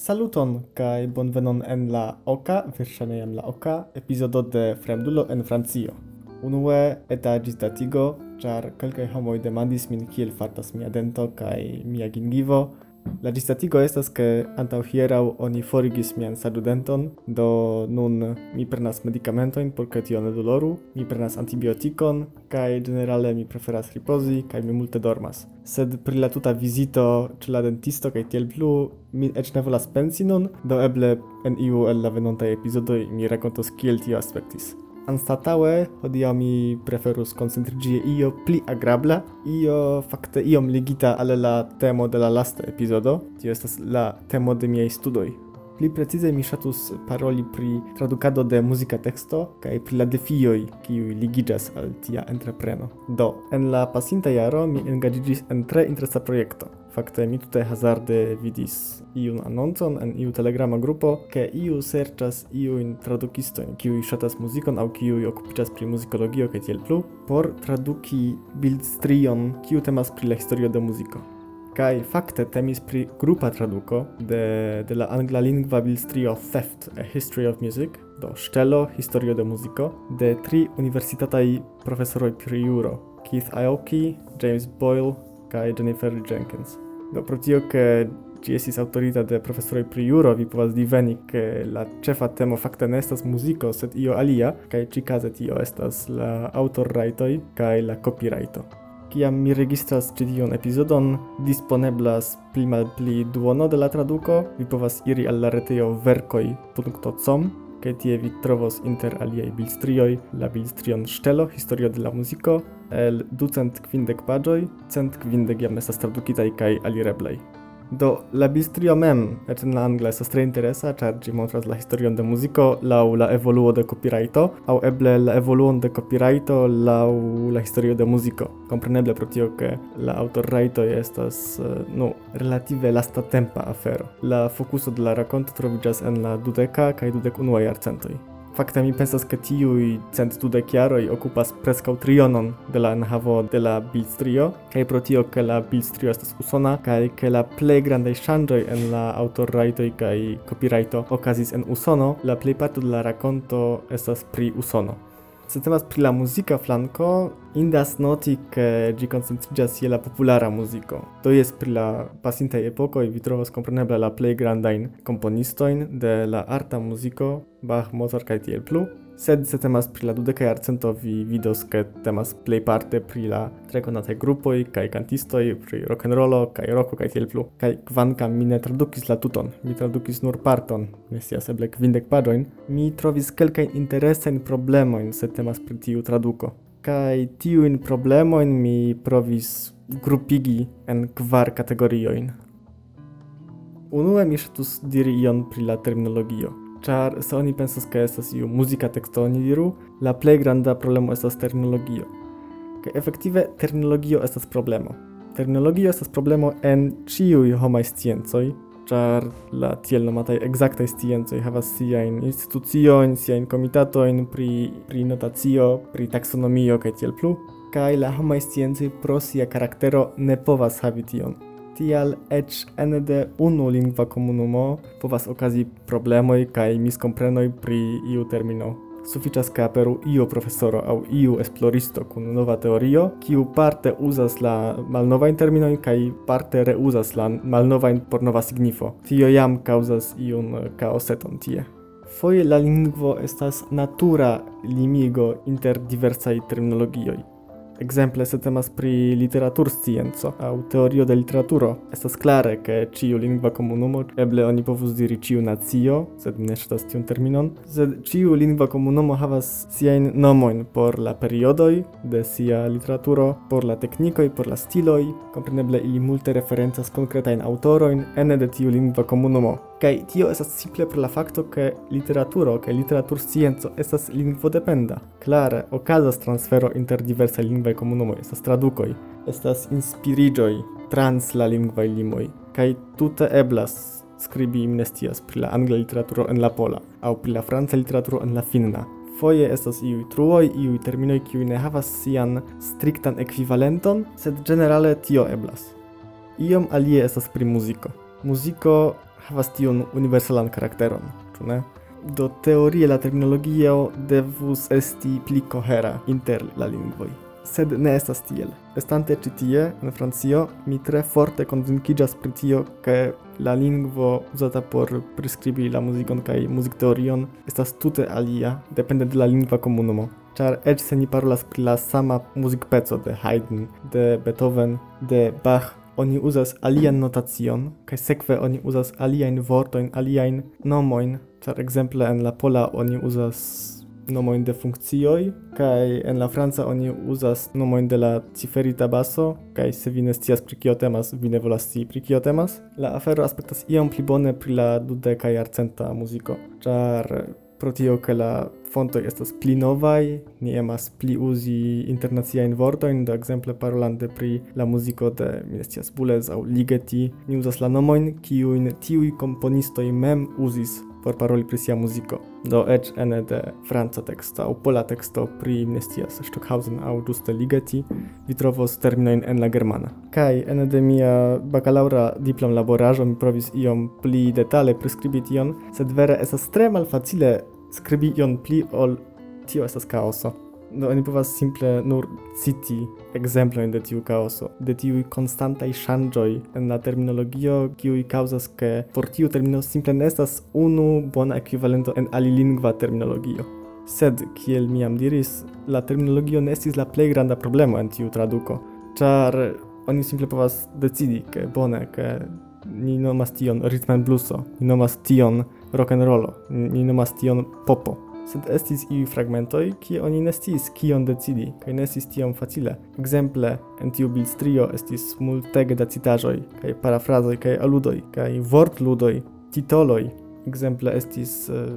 Saluton kai bonvenon en la oka, verŝajne en la oka epizodo de Fremdulo en Francio. Unue eta ĝisdatigo, ĉar kelkaj homoj demandis min kiel fartas mia dento kaj mia gingivo, La gistatigo estas ke antaŭ hieraŭ oni forigis mian saludenton, do nun mi prenas medikamentojn por ke tio ne doloru, mi prenas antibiotikon kaj generale mi preferas ripozi kaj mi multe dormas. Sed pri la tuta vizito ĉe la dentisto kaj tiel plu mi eĉ ne volas pensi nun, do eble en iu el la venontaj epizodoj mi rakontos kiel tio aspektis anstataŭe hodiaŭ mi preferus koncentriĝi io pli agrabla, io fakte iom ligita al la temo de la lasta epizodo, tio estas la temo de miei studoj. Pli precize mi ŝatus paroli pri tradukado de muzika teksto kaj pri la defioj, kiuj ligiĝas al tia entrepreno. Do, en la pasinta jaro mi engaĝiĝis en tre interesa projekto Fakte mi tute hazarde vidis iun anoncon en iu telegrama grupo, ke iu serĉas iujn tradukistojn, kiuj ŝatas muzikon aŭ kiuj okupiĝas pri muzikologio kaj tiel plu, por traduki bildstrion, kiu temas pri la historio de muziko kai fakte temis pri grupa traduko de de la angla lingva bildstrio Theft a History of Music do Stelo Historio de Muziko de tri universitataj profesoroj pri juro Keith Aoki, James Boyle kaj Jennifer Jenkins. Do pro tio che ci esis autorita de professore pri juro, vi povas diveni che la cefa temo facta ne estas muziko, sed io alia, cae ci case tio estas la autor raitoi kai la copyrighto. Kiam mi registras ci tiun episodon, disponeblas pli malpli duono de la traduco, vi povas iri al la retejo verkoj.com ke tie vi trovos inter aliaj bilstrioj la bilstrion ŝtelo historio de la muziko el ducent kvindek paĝoj, cent kvindek jam estas tradukitaj kaj alireblaj. Do la bistrio mem, et in la angla estas tre interesa, char gi montras la historion de musico lau la evoluo de copyrighto, au eble la evoluon de copyrighto lau la historio de musico. Compreneble pro tio che la aŭtorrajtoj estas eh, nu relative lastatempa afero. La focuso de la rakonto trovigas en la dudeca kaj dudec unuaj arcentoi. Fakte mi pensas ke tiuj cent dudek jaroj okupas preskaŭ trionon de la enhavo de la bildstrio kaj pro tio ke la bildstrio estas usona kaj ke la plej grandaj ŝanĝoj en la aŭtorrajtoj kaj copyrighto okazis en Usono, la plejparto de la rakonto estas pri Usono. Se temas pri la muzika flanko, indas noti ke ĝi koncentriĝas je la populara muziko. Do jes pri la pasintaj epokoj vi trovas kompreneble la plej grandajn komponistojn de la arta muziko, Bach, Mozart kaj tiel plu sed se temas pri la dudeka jarcento vi vidos ke temas plejparte pri la tre konataj grupoj kaj kantistoj pri rock'n'rollo kaj roko kaj tiel plu. Kaj kvankam mi ne tradukis la tuton mi tradukis nur parton ne scias eble kvindek paĝojn. Mi trovis kelkajn interesajn problemojn se temas pri tiu traduko. Kaj tiujn problemojn mi provis grupigi en kvar kategoriojn. Unue mi ŝatus diri ion pri la terminologio char se oni pensas ke estas iu muzika teksto oni diru, la plej granda problemo estas terminologio. Ke efektive terminologio estas problemo. Terminologio estas problemo en ĉiuj homaj sciencoj, char la tiel nomataj ekzaktaj sciencoj havas siajn instituciojn, siajn komitatojn pri pri notacio, pri taksonomio kaj tiel plu, kaj la homaj sciencoj pro sia karaktero ne povas havi tion tial ec ene de unu lingva comunumo povas okazi problemoi kai miscomprenoi pri iu termino. Suficias ca aperu iu profesoro au iu esploristo kun nova teorio, kiu parte uzas la malnovajn terminojn kai parte reuzas la malnovajn por nova signifo. Tio jam causas iun kaoseton tie. Foje la lingvo estas natura limigo inter diversai terminologioi. Exemple se temas pri literatur scienco au teorio de literaturo, estas clare che ciu lingua comunumo, eble oni povus diri ciu nazio, sed ne ŝatas tiun terminon, sed ciu lingua comunumo havas siain nomoin por la periodoi de sia literaturo, por la technicoi, por la stiloi, compreneble ili multe referencas concretain autoroin ene de tiu lingua comunumo. Kai tio esas simple pro la facto che literaturo kaj literaturscienco estas lingvo dependa. Clare, okazas transfero inter diversa lingvaj lingvae comunumoi, estas tradukoj, estas inspirigioi trans la lingvae limoi, kai tutte eblas scribi imnestias pri la angla literaturo en la pola au pri la franca literaturo en la finna. Foje estas iui truoi, iui terminoi kiui ne havas sian strictan equivalenton, sed generale tio eblas. Iom alie estas pri muziko. Muziko havas tion universalan karakteron, ĉu ne? do teorie la terminologio devus esti pli cohera inter la lingvoj sed ne estas tiel. Estante ĉi tie en Francio, mi tre forte konvinkiĝas pri tio ke la lingvo uzata por priskribi la muzikon kaj muzikteorion estas tute alia, depende de la lingva komunumo. Ĉar eĉ se ni parolas pri la sama muzikpeco de Haydn, de Beethoven, de Bach, oni uzas alian notacion, kaj sekve oni uzas aliajn vortojn, aliajn nomojn, ĉar ekzemple en la pola oni uzas nomojn de funkcioj, kaj en la franca oni uzas nomojn de la ciferita baso, kaj se vi ne scias pri kio temas, vi ne volas scii pri kio temas. La afero aspektas iom pli bone pri la dudeka jarcenta muziko, ĉar pro tio ke la fonto estas pli novaj, ni emas pli uzi internaciajn vortojn, do ekzemple parolante pri la muziko de, mi ne scias, Boulez aŭ Ligeti, ni uzas la nomojn, kiujn tiuj komponistoj mem uzis por paroli pri sia muziko. Do eĉ ene de franca teksto aŭ pola teksto pri mi scias Stockhausen aŭ ĝuste Ligeti vi trovos terminojn en la germana. Kaj ene de mia bakalaŭra diplomlaboraĵo mi provis iom pli detale priskribi tion, sed vere estas tre malfacile skribi ion pli ol tio estas kaoso do oni povas simple nur citi ekzemplojn de tiu kaoso, de tiuj konstantaj ŝanĝoj en la terminologio, kiuj kaŭzas ke por tiu termino simple ne estas unu bona ekvivalento en alilingva terminologio. Sed, kiel mi jam diris, la terminologio ne estis la plej granda problemo en tiu traduko, ĉar oni simple povas decidi ke bone, ke ni nomas tion rhythm and blueso, ni nomas tion rock and rollo, ni nomas tion popo, sed estis iu fragmentoj kie oni ne sciis kion decidi kaj ne estis tiom facile. Ekzemple en tiu bildstrio estis multege da citaĵoj kaj parafrazoj kaj aludoj kaj vortludoj, titoloj. Ekzemple estis uh,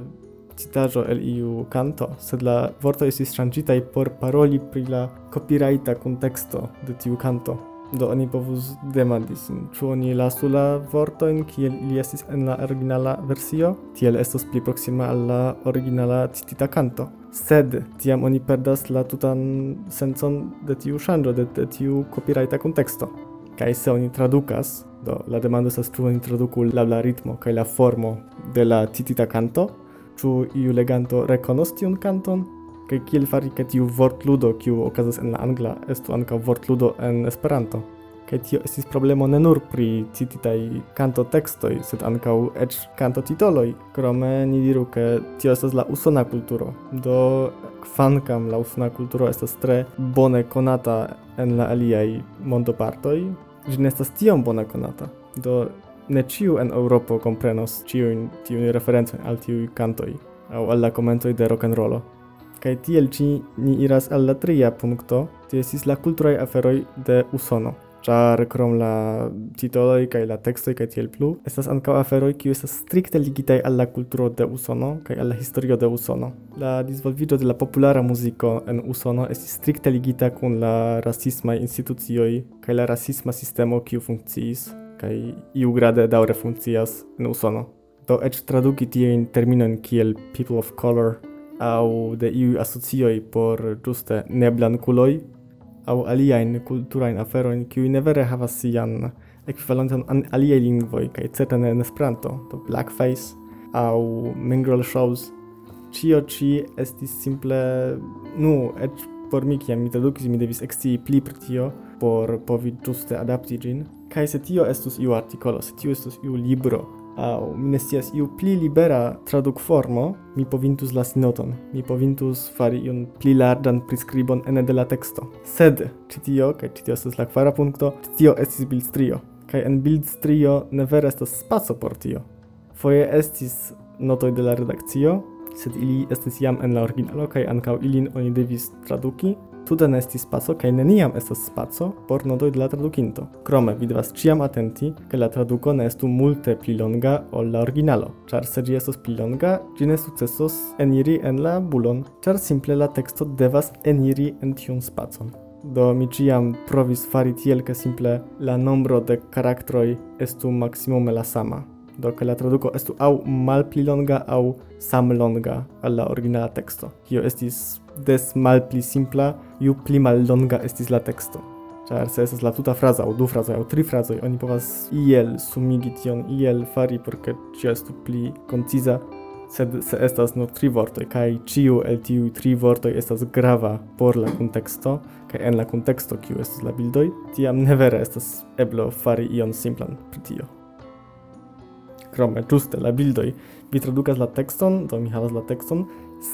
citaĵo el iu kanto, sed la vortoj estis ŝanĝitaj por paroli pri la copyrighta kunteksto de tiu kanto. Do oni povus demandi sin, ĉu oni lasu la vortojn kiel ili estis en la originala versio, tiel estos pli proksima al la originala citita kanto. Sed tiam oni perdas la tutan sencon de tiu ŝanĝo, de, de tiu copyrighta kunteksto. Kaj se oni tradukas, do la demando estas ĉu oni traduku laŭ la ritmo kaj la formo de la citita kanto, ĉu iu leganto rekonos tiun kanton, kaj kiel fari ke tiu vortludo kiu okazas en la angla estu ankaŭ vortludo en Esperanto. Kaj tio estis problemo ne nur pri cititaj kantotekstoj, sed ankaŭ eĉ kantotitoloj. Krome ni diru, ke tio estas la usona kulturo. Do kvankam la usona kulturo estas tre bone konata en la aliaj mondopartoj, ĝi ne estas tiom bone konata. Do ne ĉiu en Europo komprenos ĉiujn tiujn referencojn al tiuj kantoj aŭ al la komentoj de rock'n'rollo kai tiel ci ni iras al la tria punkto, ti esis la kulturaj aferoj de Usono. char krom la titoloj kaj la tekstoj kaj tiel plu, estas ankaŭ aferoj kiuj estas strikte ligitaj al la kulturo de Usono kaj al la historio de Usono. La disvolviĝo de la populara muziko en Usono estis strikte ligita kun la rasismaj institucioj kaj la rasisma sistemo kiu funkciis kaj iu grade daŭre funkcias en Usono. Do eĉ traduki tiajn terminojn kiel people of color au de iu asocioi por ĝuste neblankuloj aŭ aliajn kulturajn aferojn kiuj ne vere havas sian equivalentan an aliaj lingvoi kai certe ne en Esperanto, blackface au mingrel shows. cio ci estis simple nu et por mi kiam mi tradukis mi devis ekscii pli pri tio por povi juste adapti gin kai se tio estus iu artikolo, se tio estus iu libro, au mi ne scias iu pli libera tradukformo, mi povintus las noton, mi povintus fari iun pli larĝan prescribon ene de la texto. Sed citio, tio, citio estes la quara puncto, citio estis bildstrio, kaj en bildstrio ne vere estes spaco por tio. Foje estis notoj de la redakcio, sed ili estis jam en la originalo kaj ancau ilin oni devis traduki, Tute ne estis spaco kaj neniam estas spaco por notoj de la tradukinto. Krome vi devas ĉiam atenti, ke la traduko ne estu multe pli longa ol la originalo, ĉar se ĝi estos pli longa, ĝi ne sukcesos eniri en la bulon, ĉar simple la teksto devas eniri en tiun spacon do mi ciam provis fari tiel, ke simple la nombro de karaktroj estu maksimume la sama do ke la traduko estu aŭ malpli longa aŭ samlonga al la originala teksto. Kio estis des malpli simpla, ju pli mallonga estis la texto. Ĉar se estas la tuta fraza, au du fraza, au tri frazoj, oni povas iel sumigi tion, iel fari por ke estu pli conciza, sed se estas nur tri vortoi, kai ciu el tiuj tri vortoi estas grava por la contexto, kai en la contexto kiu estas la bildoi, tiam ne vere estas eblo fari ion simplan pri tio krome ĝuste la bildoj. Vi tradukas la tekston, do mi havas la tekston,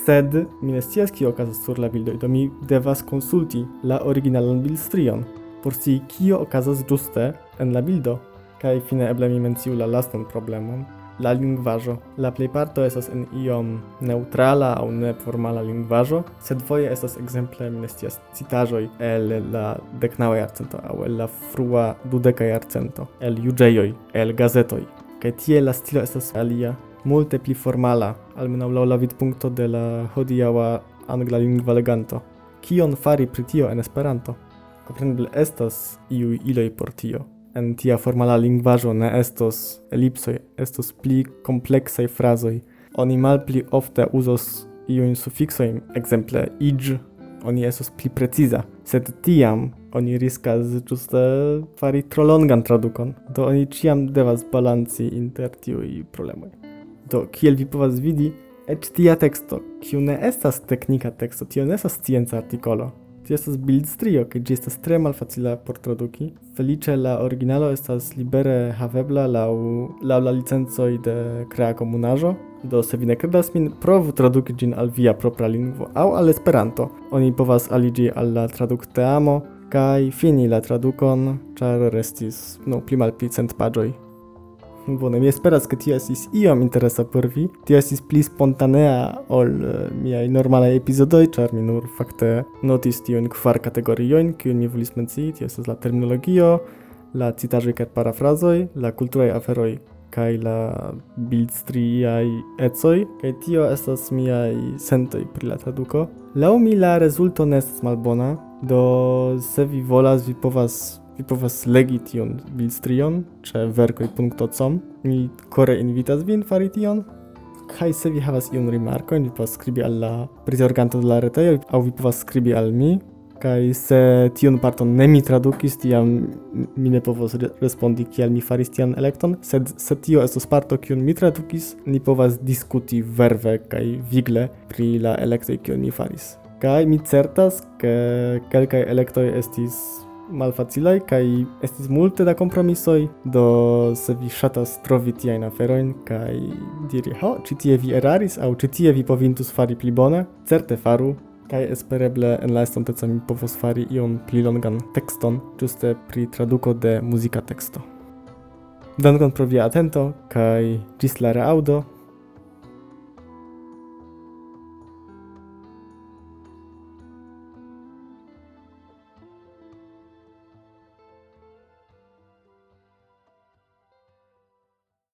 sed mi ne scias kio okazas sur la bildoj, do mi devas konsulti la originalan bildstrion por si kio okazas ĝuste en la bildo. Kaj fine eble mi menciu la lastan problemon, la lingvaĵo. La plejparto estas en iom neutrala aŭ neformala lingvaĵo, sed foje estas ekzemple mi ne scias citaĵoj el la deknaŭa jarcento aŭ el la frua dudeka jarcento, el juĝejoj, el gazetoj kaj tie la stilo estas alia, multe pli formala, almenaŭ laŭ la vidpunkto de la hodiaŭa angla lingva leganto. Kion fari pri tio en Esperanto? Kompreneble estas iuj iloj por tio. En tia formala lingvaĵo ne estos elipsoj, estos pli kompleksaj frazoj. Oni malpli ofte uzos iujn sufiksojn, ekzemple iĝ, oni estos pli preciza, sed tiam oni riskas ĝuste fari tro longan tradukon, do oni ĉiam devas balanci inter tiuj problemoj. Do, kiel vi povas vidi, eĉ tia teksto, kiu ne estas teknika teksto, tio ne estas scienca artikolo, Tio estas bildstrio, ke ĝi estas tre malfacila por traduki. Feliĉe la originalo estas libere havebla laŭ laŭ la licencoj de Crea Komunaĵo. Do se vi ne kredas min, provu traduki ĝin al via propra lingvo aŭ al Esperanto. Oni povas aliĝi al la tradukteamo kai fini la tradukon, char restis, no, pli mal pli cent pagioi. Bone, mi esperas che tio estis iom interesa por vi. Tio estis pli spontanea ol eh, uh, miai normale episodoi, char mi nur fakte notis tiujn kvar kategorioin, kiun mi volis mencii. Tio estas la terminologio, la citaĵoj kaj parafrazoj, la kulturaj aferoj kaj la bildstriaj ecoj, kaj tio estas miaj sentoj pri la traduko. Laŭ mi la rezulto ne estas malbona, do se vi volas, vi povas vi povas legi tion bildstrion, ĉe verkoj.com. Mi kore invitas vin fari tion, kaj se vi havas iun rimarkojn, vi povas skribi al la prizorganto de la retejo, aŭ vi povas skribi al mi, Kaj se tion parton ne mi tradukis, tiam mi ne povos respondi kiel mi faris tian elekton, sed se tio estos parto kiun mi tradukis, ni povas diskuti verve kaj vigle pri la elektoj kiun ni faris. Kaj mi certas, ke kelkaj elektoj estis malfacilaj kaj estis multe da kompromisoj, do se vi ŝatas trovi tiajn aferojn kaj diri ho, ĉi tie vi eraris aŭ ĉi tie vi povintus fari pli bone, certe faru, kaj espereble en la estonteco mi povos fari ion pli longan tekston ĝuste pri traduko de muzika teksto Dankon pro via atento kaj ĝis la reaŭdo